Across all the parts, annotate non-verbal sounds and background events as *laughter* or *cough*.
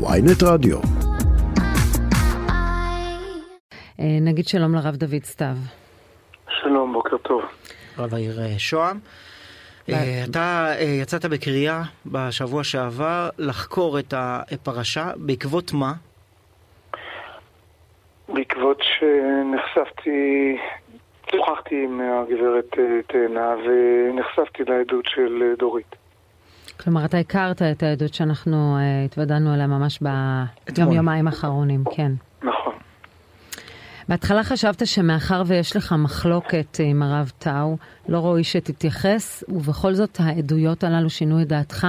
ויינט רדיו. אה, נגיד שלום לרב דוד סתיו. שלום, בוקר טוב. רב העיר אה, שוהם. אה, אתה יצאת בקריאה בשבוע שעבר לחקור את הפרשה, בעקבות מה? בעקבות שנחשפתי, שוחחתי עם הגברת תאנה ונחשפתי לעדות של דורית. כלומר, אתה הכרת את העדות שאנחנו התוודענו עליה ממש ביום יומיים האחרונים, כן. נכון. בהתחלה חשבת שמאחר ויש לך מחלוקת עם הרב טאו, לא ראוי שתתייחס, ובכל זאת העדויות הללו שינו את דעתך.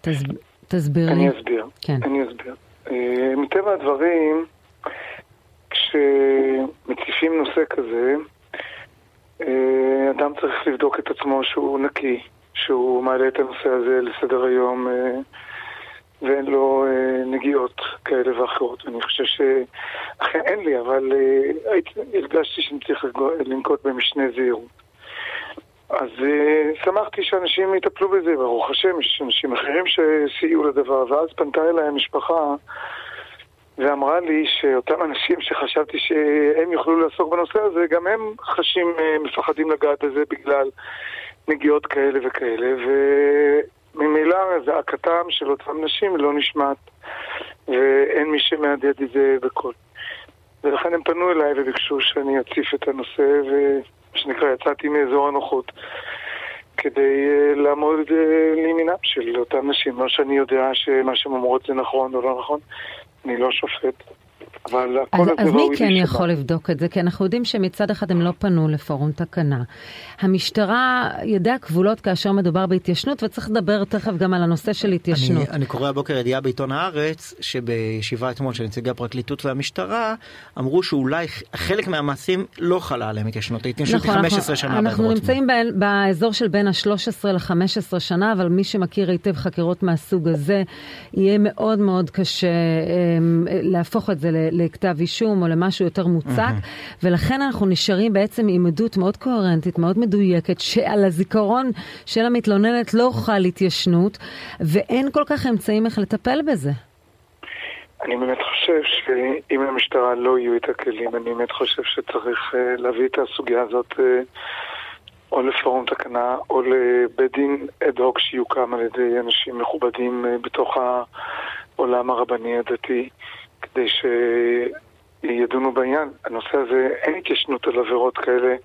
תס... תסביר לי. אני אסביר. כן. אני אסביר. Uh, מטבע הדברים, כשמציפים נושא כזה, uh, אדם צריך לבדוק את עצמו שהוא נקי, שהוא מעלה את הנושא הזה לסדר היום. Uh, ואין לו אה, נגיעות כאלה ואחרות. אני חושב שאכן אין לי, אבל אה, הרגשתי שאני צריך לנקוט במשנה זהירות. אז אה, שמחתי שאנשים יטפלו בזה, ברוך השם, יש אנשים אחרים שסייעו לדבר, ואז פנתה אליי המשפחה ואמרה לי שאותם אנשים שחשבתי שהם יוכלו לעסוק בנושא הזה, גם הם חשים, אה, מפחדים לגעת בזה בגלל נגיעות כאלה וכאלה, ו... ממילא זעקתם של אותם נשים לא נשמעת ואין מי שמהדהד את זה בקול. ולכן הם פנו אליי וביקשו שאני אציף את הנושא ומה שנקרא יצאתי מאזור הנוחות כדי uh, לעמוד uh, לימינם של אותם נשים. לא שאני יודע שמה שהן אומרות זה נכון או לא נכון, אני לא שופט. אבל הכל אז, הזה אז מי כן להישמע. יכול לבדוק את זה? כי אנחנו יודעים שמצד אחד הם לא פנו לפורום תקנה. המשטרה, ידיה כבולות כאשר מדובר בהתיישנות, וצריך לדבר תכף גם על הנושא של התיישנות. אני, אני קורא הבוקר ידיעה בעיתון הארץ, שבישיבה אתמול של נציגי הפרקליטות והמשטרה, אמרו שאולי חלק מהמעשים לא חלה עליהם התיישנות. ההתיישנות היא 15 אנחנו, שנה אנחנו בעבירות נמצאים ב- באזור של בין ה-13 ל-15 שנה, אבל מי שמכיר היטב חקירות מהסוג הזה, יהיה מאוד מאוד קשה um, להפוך את זה ל- לכתב אישום או למשהו יותר מוצק, ולכן אנחנו נשארים בעצם עם עדות מאוד קוהרנטית, מאוד מדויקת, שעל הזיכרון של המתלוננת לא חל התיישנות, ואין כל כך אמצעים איך לטפל בזה. אני באמת חושב שאם למשטרה לא יהיו את הכלים, אני באמת חושב שצריך uh, להביא את הסוגיה הזאת uh, או לפורום תקנה או לבית דין אד הוק שיוקם על ידי אנשים מכובדים uh, בתוך העולם הרבני הדתי, כדי שידונו בעניין. הנושא הזה, אין התיישנות על עבירות כאלה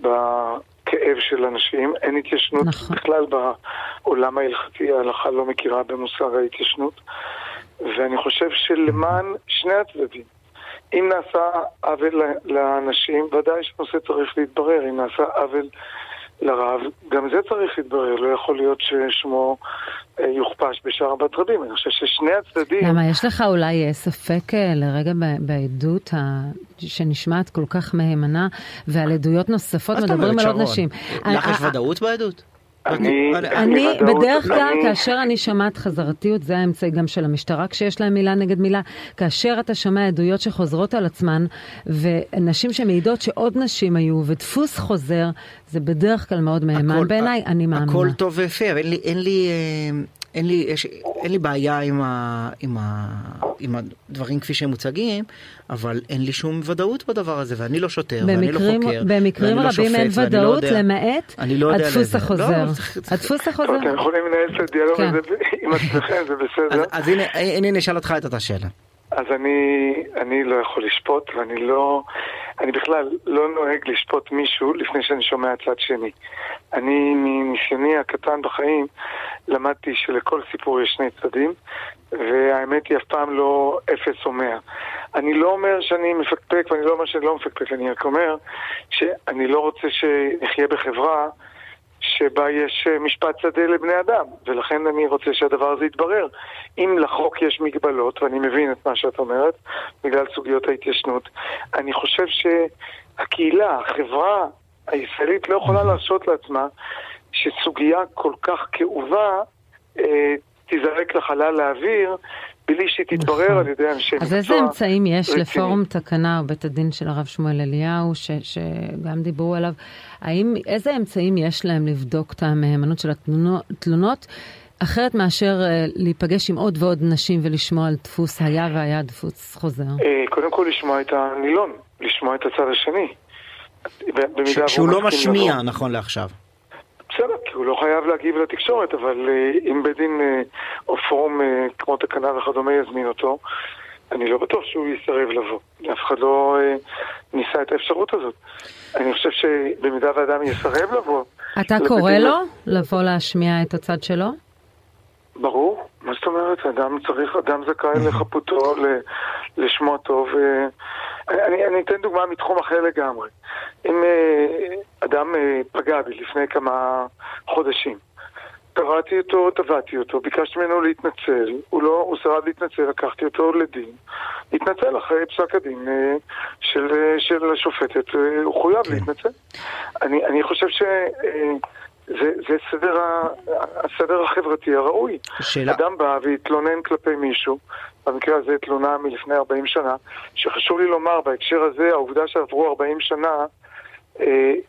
בכאב של אנשים, אין התיישנות נכון. בכלל בעולם ההלכתי, ההלכה לא מכירה במושג ההתיישנות. ואני חושב שלמען שני הצדדים, אם נעשה עוול לאנשים, ודאי שהנושא צריך להתברר. אם נעשה עוול לרב, גם זה צריך להתברר. לא יכול להיות ששמו אה, יוכפש בשער בת רבים. אני חושב ששני הצדדים... למה, יש לך אולי אה, ספק אה, לרגע בעדות ה- שנשמעת כל כך מהימנה, ועל עדויות נוספות מדברים על עוד? נשים. לך יש ודאות בעדות? אני- בדרך כלל, אני- כאשר אני שומעת חזרתיות, זה האמצעי גם של המשטרה כשיש להם מילה נגד מילה, כאשר אתה שומע עדויות שחוזרות על עצמן, ונשים שמעידות שעוד נשים היו, ודפוס חוזר, זה בדרך כלל מאוד מהימן בעיניי, אני מאמינה. הכל טוב ויפה, אבל אין לי, אין לי, אה, אין לי, יש, אין לי בעיה עם, ה, עם, ה, עם הדברים כפי שהם מוצגים, אבל אין לי שום ודאות בדבר הזה, ואני לא שוטר, ואני לא במקרים, חוקר, במקרים ואני לא רבים שופט, אין ואני לא ודאות, יודע- למעט לא יודע הדפוס החוזר. לא, הדפוס החוזר. טוב, אתם יכולים לנהל את הדיאלוג כן. הזה עם עצמכם, זה בסדר. אז, אז הנה, הנה נשאל אותך את אותה שאלה. אז אני, אני לא יכול לשפוט, ואני לא... אני בכלל לא נוהג לשפוט מישהו לפני שאני שומע צד שני. אני, מניסיוני הקטן בחיים, למדתי שלכל סיפור יש שני צדדים, והאמת היא אף פעם לא אפס או מאה. אני לא אומר שאני מפקפק, ואני לא אומר שאני לא מפקפק, אני רק אומר שאני לא רוצה שנחיה בחברה שבה יש אה, משפט שדה לבני אדם, ולכן אני רוצה שהדבר הזה יתברר. אם לחוק יש מגבלות, ואני מבין את מה שאת אומרת, בגלל סוגיות ההתיישנות, אני חושב שהקהילה, החברה הישראלית לא יכולה להרשות לעצמה שסוגיה כל כך כאובה אה, תיזרק לחלל האוויר בלי שהיא תתברר נכון. על ידי אנשי מקצוע. אז איזה אמצעים יש. לפורום תקנה או בית הדין של הרב שמואל אליהו, ש, שגם דיברו עליו, האם, איזה אמצעים יש להם לבדוק את המהימנות של התלונות, אחרת מאשר אה, להיפגש עם עוד ועוד נשים ולשמוע על דפוס היה והיה דפוס חוזר? אה, קודם כל לשמוע את הנילון, לשמוע את הצד השני. ש- שהוא לא משמיע. נכון לעכשיו. בסדר, כי הוא לא חייב להגיב לתקשורת, אבל אה, אם בית דין אה, או פורום אה, כמו תקנה וכדומה יזמין אותו, אני לא בטוח שהוא יסרב לבוא. אף אחד לא ניסה את האפשרות הזאת. אני חושב שבמידה ואדם יסרב לבוא... אתה קורא לו לבוא להשמיע את הצד שלו? ברור, מה זאת אומרת? אדם צריך, אדם זכאי לחפותו, ל- לשמו הטוב. אה, אני, אני אתן דוגמה מתחום אחר לגמרי. אם אה, אדם אה, פגע בי לפני כמה חודשים, קראתי אותו, תבעתי אותו, ביקשתי ממנו להתנצל, הוא לא, הוא סירב להתנצל, לקחתי אותו לדין, התנצל אחרי פסק הדין אה, של, של השופטת, הוא חויב כן. להתנצל. אני, אני חושב ש... זה, זה סדר ה, הסדר החברתי הראוי. שאלה, אדם בא והתלונן כלפי מישהו, במקרה הזה תלונה מלפני 40 שנה, שחשוב לי לומר בהקשר הזה, העובדה שעברו 40 שנה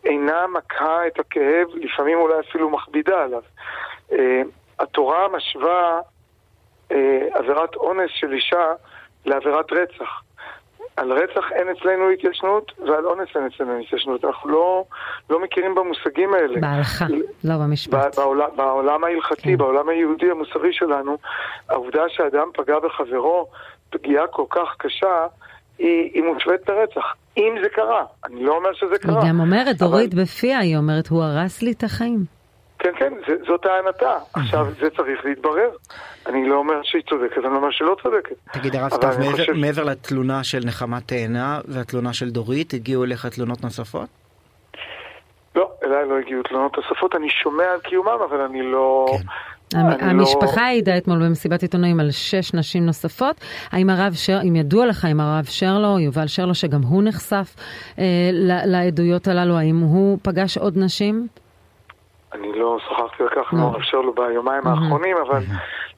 אינה מקהה את הכאב, לפעמים אולי אפילו מכבידה עליו. אה, התורה משווה אה, עבירת אונס של אישה לעבירת רצח. על רצח אין אצלנו התיישנות ועל אונס אין אצלנו התיישנות. אנחנו לא, לא מכירים במושגים האלה. בהלכה, לא במשפט. בעולם, בעולם ההלכתי, כן. בעולם היהודי המוסרי שלנו, העובדה שאדם פגע בחברו פגיעה כל כך קשה, היא, היא מושווית לרצח. אם זה קרה, אני לא אומר שזה היא קרה. גם אומרת, אבל- דורית בפיה, היא אומרת, הוא הרס לי את החיים. כן, כן, זה, זאת טענתה. עכשיו, זה צריך להתברר. אני לא אומר שהיא צודקת, אני לא אומר שלא צודקת. תגיד הרב סתיו, מעבר- חושב- מעבר לתלונה של נחמה תאנה והתלונה של דורית, הגיעו אליך תלונות נוספות? לא, אליי לא הגיעו תלונות נוספות, אני שומע על קיומם, אבל אני לא... כן. אני לא- המשפחה העידה אתמול במסיבת עיתונאים על שש נשים נוספות. האם הרב שר, אם ידוע לך אם הרב שרלו, יובל שרלו, שגם הוא נחשף אה, לעדויות הללו, האם הוא פגש עוד נשים? אני לא שוחחתי על כך, לא. לא מאפשר לו ביומיים האחרונים, אבל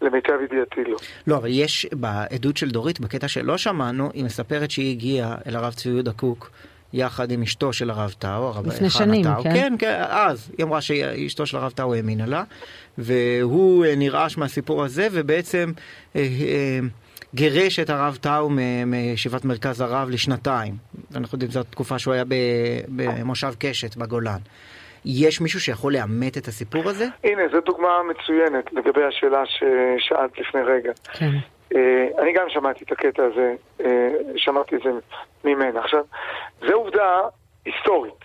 למיטב ידיעתי לא. לא, אבל יש בעדות של דורית, בקטע שלא שמענו, היא מספרת שהיא הגיעה אל הרב צבי יהודה קוק יחד עם אשתו של הרב טאו, הרב לפני שנים, טאו. כן? כן, כן, אז. היא אמרה שאשתו של הרב טאו האמינה לה, והוא אה, נרעש מהסיפור הזה, ובעצם אה, אה, גירש את הרב טאו מ- מישיבת מרכז הרב לשנתיים. אנחנו יודעים, זו התקופה שהוא היה ב- במושב קשת בגולן. יש מישהו שיכול לאמת את הסיפור הזה? הנה, זו דוגמה מצוינת לגבי השאלה ששאלת לפני רגע. כן. אה, אני גם שמעתי את הקטע הזה, אה, שמעתי את זה ממנה. עכשיו, זו עובדה היסטורית.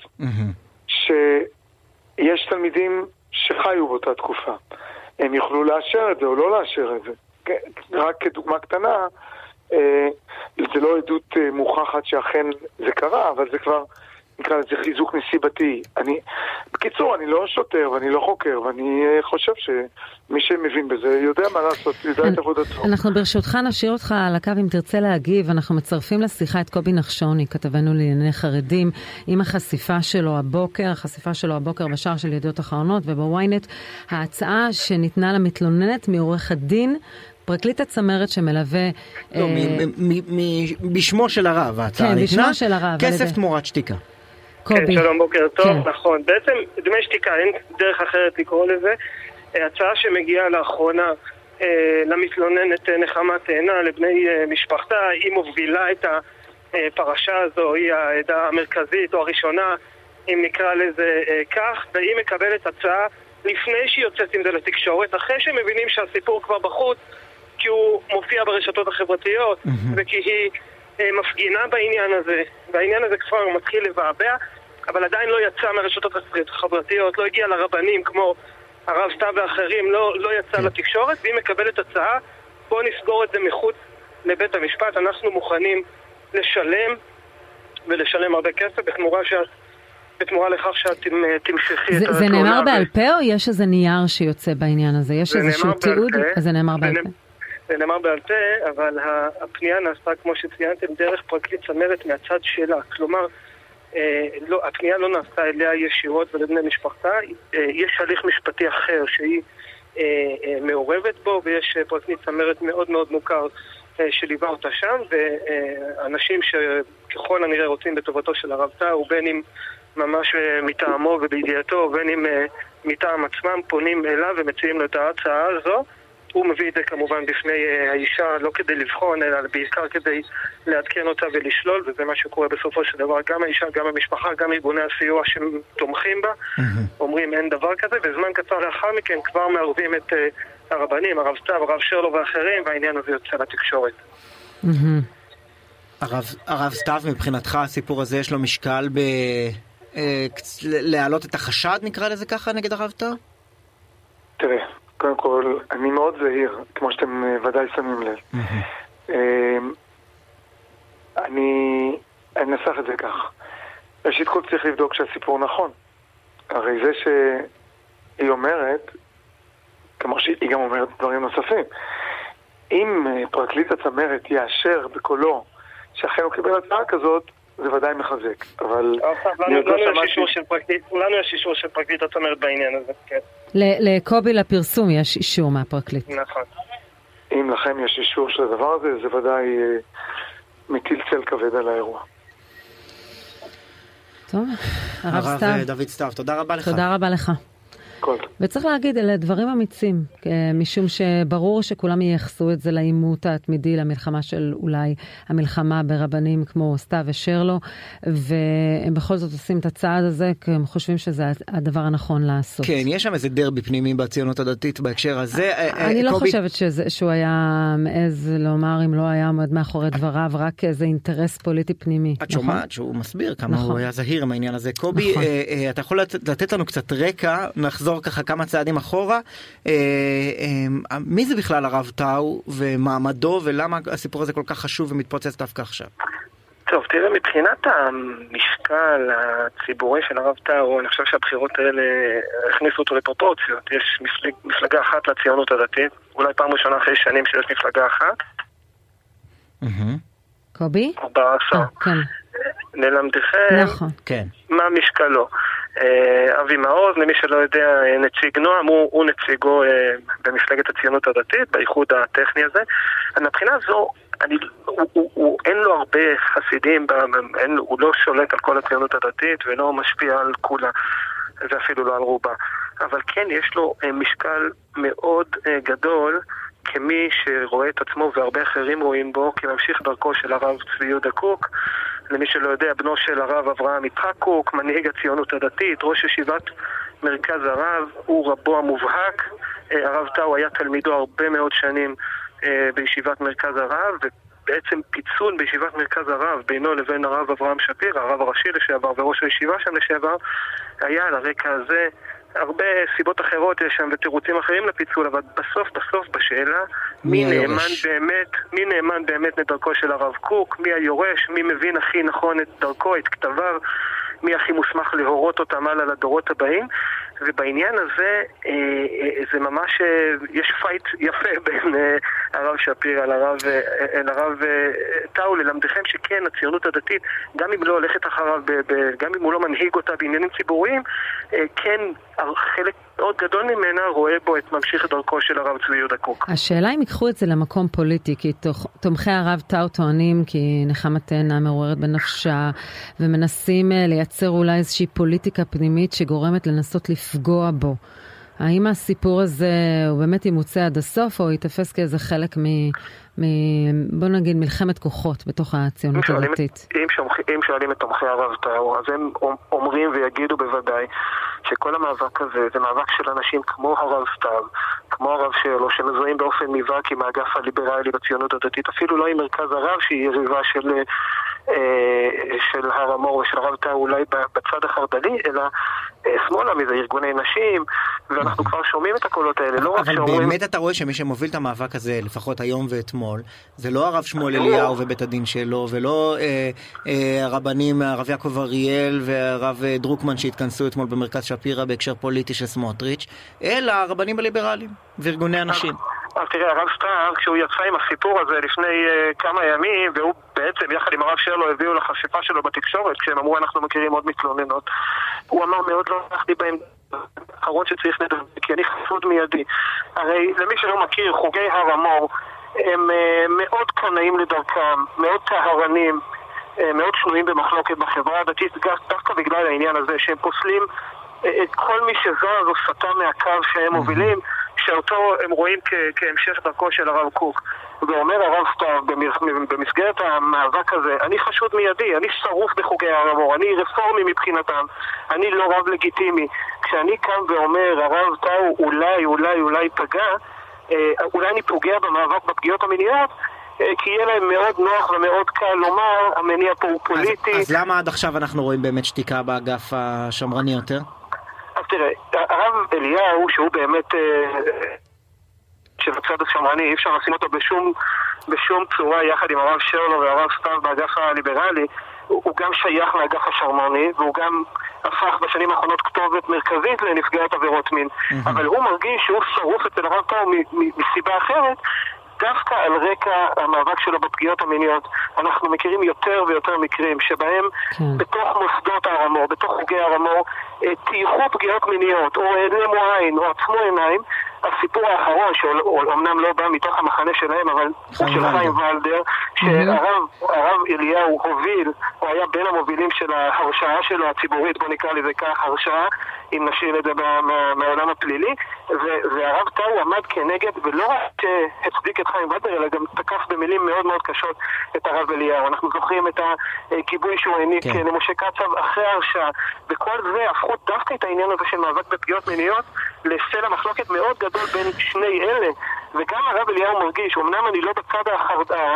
שיש תלמידים שחיו באותה תקופה. הם יוכלו לאשר את זה או לא לאשר את זה. רק כדוגמה קטנה, אה, זה לא עדות מוכחת שאכן זה קרה, אבל זה כבר, נקרא לזה חיזוק נסיבתי. אני, בקיצור, אני לא שוטר ואני לא חוקר, ואני אה, חושב שמי שמבין בזה יודע מה לעשות, יודע את עבודתו. אנחנו ברשותך נשאיר אותך על הקו אם תרצה להגיב. אנחנו מצרפים לשיחה את קובי נחשוני, כתבנו לענייני חרדים, עם החשיפה שלו הבוקר, החשיפה שלו הבוקר בשער של ידיעות אחרונות ובוויינט, ההצעה שניתנה למתלוננת מעורך הדין. פרקליט הצמרת שמלווה... לא, אה, מ- מ- מ- בשמו של הרב ההצעה כן, ניתנה. בשמו של הרב, כסף תמורת שתיקה. קובי. כן, שלום, בוקר טוב, כן. נכון. בעצם דמי שתיקה, אין דרך אחרת לקרוא לזה. אה, הצעה שמגיעה לאחרונה אה, למתלוננת אה, נחמה תאנה, לבני אה, משפחתה, היא מובילה את הפרשה הזו, היא העדה המרכזית או הראשונה, אם נקרא לזה אה, כך, והיא מקבלת הצעה לפני שהיא יוצאת עם זה לתקשורת, אחרי שמבינים שהסיפור כבר בחוץ, כי הוא מופיע ברשתות החברתיות, וכי היא מפגינה בעניין הזה, והעניין הזה כבר מתחיל לבעבע, אבל עדיין לא יצא מהרשתות החברתיות, לא הגיע לרבנים כמו הרב סתיו ואחרים, לא, לא יצא כן. לתקשורת, והיא מקבלת הצעה, בואו נסגור את זה מחוץ לבית המשפט, אנחנו מוכנים לשלם, ולשלם הרבה כסף בתמורה שאת... בתמורה לכך שאת תמ- תמשכי את זה, זה התלונה. נאמר בעל פה או יש איזה נייר שיוצא בעניין הזה? יש איזשהו תיעוד? זה נאמר בעל פה. זה נאמר בעל פה, אבל הפנייה נעשתה, כמו שציינתם, דרך פרקליט צמרת מהצד שלה. כלומר, אה, לא, הפנייה לא נעשתה אליה ישירות ולבני משפחתה. אה, יש הליך משפטי אחר שהיא אה, מעורבת בו, ויש פרקליט צמרת מאוד מאוד מוכר שליווה אותה שם, ואנשים שככל הנראה רוצים בטובתו של הרב טאו, בין אם ממש מטעמו ובידיעתו, בין אם מטעם עצמם פונים אליו ומציעים לו את ההצעה הזו. הוא מביא את זה כמובן בפני אה, האישה, לא כדי לבחון, אלא בעיקר כדי לעדכן אותה ולשלול, וזה מה שקורה בסופו של דבר. גם האישה, גם המשפחה, גם ארגוני הסיוע שתומכים בה, אומרים אין דבר כזה, וזמן קצר לאחר מכן כבר מערבים את אה, הרבנים, הרב סתיו, הרב שרלו ואחרים, והעניין הזה יוצא לתקשורת. הרב, הרב סתיו, מבחינתך הסיפור הזה יש לו משקל ב... אה, להעלות את החשד, נקרא לזה ככה, נגד הרב טאו? תראה, קודם כל, אני מאוד זהיר, כמו שאתם אה, ודאי שמים לב. אמ, אני אנסח את זה כך. ראשית כל צריך לבדוק שהסיפור נכון. הרי זה שהיא אומרת, כמו שהיא גם אומרת דברים נוספים, אם אה, פרקליט הצמרת יאשר בקולו שאכן הוא קיבל הצעה כזאת, זה ודאי מחזק, אבל... לנו יש אישור של פרקליט הצמרת בעניין הזה, כן. לקובי לפרסום יש אישור מהפרקליט. נכון. אם לכם יש אישור של הדבר הזה, זה ודאי אה, מטיל צל כבד על האירוע. טוב, הרב סתיו. הרב דוד סתיו, תודה רבה לך. תודה רבה לך. הכל. וצריך להגיד, אלה דברים אמיצים, אה, משום שברור שכולם ייחסו את זה לעימות התמידי, למלחמה של אולי המלחמה ברבנים כמו סתיו ושרלו, והם בכל זאת עושים את הצעד הזה, כי הם חושבים שזה הדבר הנכון לעשות. כן, יש שם איזה דרבי פנימי בציונות הדתית בהקשר הזה. אה, אני לא חושבת שזה, שהוא היה מעז לומר, אם לא היה עומד מאחורי דבריו, רק איזה אינטרס פוליטי פנימי. את נכון? שומעת שהוא מסביר כמה נכון. הוא היה זהיר עם העניין הזה. קובי, נכון. אה, אה, אתה יכול לתת, לתת לנו קצת רקע, נחזור ככה כמה צעדים אחורה. אה, אה, מי זה בכלל הרב טאו ומעמדו ולמה הסיפור הזה כל כך חשוב ומתפוצץ דווקא עכשיו? טוב, תראה, מבחינת המשקל הציבורי של הרב טאו, אני חושב שהבחירות האלה הכניסו אותו לפרופורציות. יש מפלג, מפלגה אחת לציונות הדתית, אולי פעם ראשונה אחרי שנים שיש מפלגה אחת. קובי? 14. אה, כן, ללמדכם נכון. כן. מה משקלו. אה, אבי מעוז, למי שלא יודע, אה, נציג נועם, הוא, הוא נציגו אה, במפלגת הציונות הדתית, באיחוד הטכני הזה. אז מהבחינה הזו, אני, הוא, הוא, הוא, אין לו הרבה חסידים, אין, הוא לא שולט על כל הציונות הדתית ולא משפיע על כולה, ואפילו לא על רובה. אבל כן, יש לו משקל מאוד גדול. כמי שרואה את עצמו והרבה אחרים רואים בו כממשיך דרכו של הרב צבי יהודה קוק, למי שלא יודע, בנו של הרב אברהם יצחק קוק, מנהיג הציונות הדתית, ראש ישיבת מרכז הרב, הוא רבו המובהק. אה, הרב טאו היה תלמידו הרבה מאוד שנים אה, בישיבת מרכז הרב, ובעצם פיצול בישיבת מרכז הרב בינו לבין הרב אברהם שפיר, הרב הראשי לשעבר וראש הישיבה שם לשעבר, היה על הרקע הזה. הרבה סיבות אחרות יש שם ותירוצים אחרים לפיצול, אבל בסוף בסוף בשאלה מי מי נאמן? באמת, מי נאמן באמת לדרכו של הרב קוק, מי היורש, מי מבין הכי נכון את דרכו, את כתביו, מי הכי מוסמך להורות אותם הלאה לדורות הבאים. ובעניין הזה אה, אה, זה ממש, אה, יש fight יפה *laughs* בין הרב שפיר על הרב, אל הרב אה, טאו, ללמדכם שכן, הציונות הדתית, גם אם לא הולכת אחריו, גם אם הוא לא מנהיג אותה בעניינים ציבוריים, כן, חלק מאוד גדול ממנה רואה בו את ממשיך דרכו של הרב צבי יהודה קוק. השאלה אם ייקחו את זה למקום פוליטי, כי תומכי הרב טאו טוענים כי נחמה תאנה מעוררת בנפשה, ומנסים אה, לייצר אולי איזושהי פוליטיקה פנימית שגורמת לנסות לפגוע בו. האם הסיפור הזה הוא באמת ימוצה עד הסוף, או ייתפס כאיזה חלק מ... מ בוא נגיד מלחמת כוחות בתוך אם הציונות הדתית? אם, שומח, אם שואלים את תומכי הרב טאו, אז הם אומרים ויגידו בוודאי שכל המאבק הזה זה מאבק של אנשים כמו הרב סתיו, כמו הרב שלו, שמזוהים באופן מובהק עם האגף הליברלי בציונות הדתית, אפילו לא עם מרכז הרב שהיא יריבה של, אה, של הר המור ושל הרב טאו אולי בצד החרד"לי, אלא אה, שמאלה מזה, ארגוני נשים, ואנחנו כבר שומעים את הקולות האלה, לא רק אבל שאומרים... באמת אתה רואה שמי שמוביל את המאבק הזה, לפחות היום ואתמול, זה לא הרב שמואל אליהו ובית הדין שלו, ולא אה, אה, הרבנים, הרב יעקב אריאל והרב אה, דרוקמן שהתכנסו אתמול במרכז שפירא בהקשר פוליטי של סמוטריץ', אלא הרבנים הליברליים וארגוני הנשים. אז תראה, הרב סתיו, כשהוא יצא עם הסיפור הזה לפני uh, כמה ימים, והוא בעצם, יחד עם הרב שלו, הביאו לחשיפה שלו בתקשורת, כשהם אמרו אנחנו מכירים עוד מתלוננות, הוא אמר מאוד לא הלכתי בהם, האחרון שצריך לדבר, כי אני חפוד מיידי. הרי למי שלא מכיר, חוגי הר המור הם uh, מאוד קנאים לדרכם, מאוד טהרנים. uh, מאוד שנויים במחלוקת בחברה הדתית, דווקא בגלל העניין הזה שהם פוסלים את כל מי שזז או סטה מהקו שהם מובילים, שאותו הם רואים כהמשך דרכו של הרב קוק. ואומר הרב סתיו במסגרת המאבק הזה, אני חשוד מיידי, אני שרוף בחוגי הר המור, אני רפורמי מבחינתם, אני לא רב לגיטימי. כשאני קם ואומר, הרב טאו אולי, אולי, אולי פגע, אה, אולי אני פוגע במאבק בפגיעות המיניות, אה, כי יהיה להם מאוד נוח ומאוד קל לומר, המניע פה הוא פוליטי. אז, אז למה עד עכשיו אנחנו רואים באמת שתיקה באגף השמרני יותר? אז תראה, הרב אליהו, שהוא באמת... אה, שבצד השמרני אי אפשר לשים אותו בשום, בשום צורה יחד עם הרב שרלו והרב סתיו באגף הליברלי הוא גם שייך לאגף השמרני והוא גם הפך בשנים האחרונות כתובת מרכזית לנפגעת עבירות מין mm-hmm. אבל הוא מרגיש שהוא שרוף אצל הרב טאו מסיבה אחרת דווקא על רקע המאבק שלו בפגיעות המיניות, אנחנו מכירים יותר ויותר מקרים שבהם כן. בתוך מוסדות הר המור, בתוך חוגי הר המור, אה, טייחו פגיעות מיניות, או העלימו עין, או עצמו עיניים, הסיפור האחרון, שאומנם לא בא מתוך המחנה שלהם, אבל הוא של חיים ולדר, שהרב אליהו הוביל, הוא היה בין המובילים של ההרשעה שלו הציבורית, בוא נקרא לזה כך, הרשעה, אם נשאיר את זה מהעולם הפלילי, והרב טאו עמד כנגד, ולא רק הצדיק את חיים ולדר, אלא גם תקף במילים מאוד מאוד קשות את הרב אליהו. אנחנו זוכרים את הגיבוי שהוא העניק כן. למשה קצב אחרי ההרשעה, וכל זה הפכו דווקא את העניין הזה של מאבק בפגיעות מיניות לסלע מחלוקת מאוד גדול בין שני אלה, וגם הרב אליהו מרגיש, אמנם אני לא בצד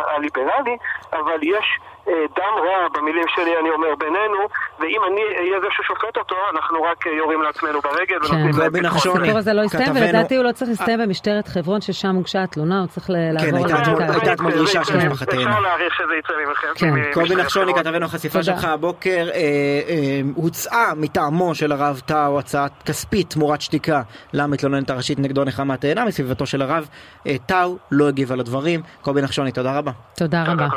הליברלי, אבל יש דם רע במילים שלי, אני אומר, בינינו, ואם אני אהיה זה ששופט אותו, אנחנו רק יורים לעצמנו ברגל ונותנים להם ביטחון. הסיפור הזה לא יסתיים, ולדעתי הוא לא צריך להסתיים במשטרת חברון, ששם הוגשה התלונה, הוא צריך לעבור לבדיקה. כן, הייתה אתמול דרישה של משפחתנו. אפשר להעריך שזה יצא ממכם. כן. קובי נחשוני, כתבנו החשיפה שלך הבוקר, אה, אה, הוצאה מטעמו של הרב טאו הצעת כספית תמורת שתיקה למתלוננת הראשית נגדו נחמה תאנה מסביבתו של הרב טאו, לא הגיב על הדברים. קובי נחשוני, תודה רבה. תודה רבה.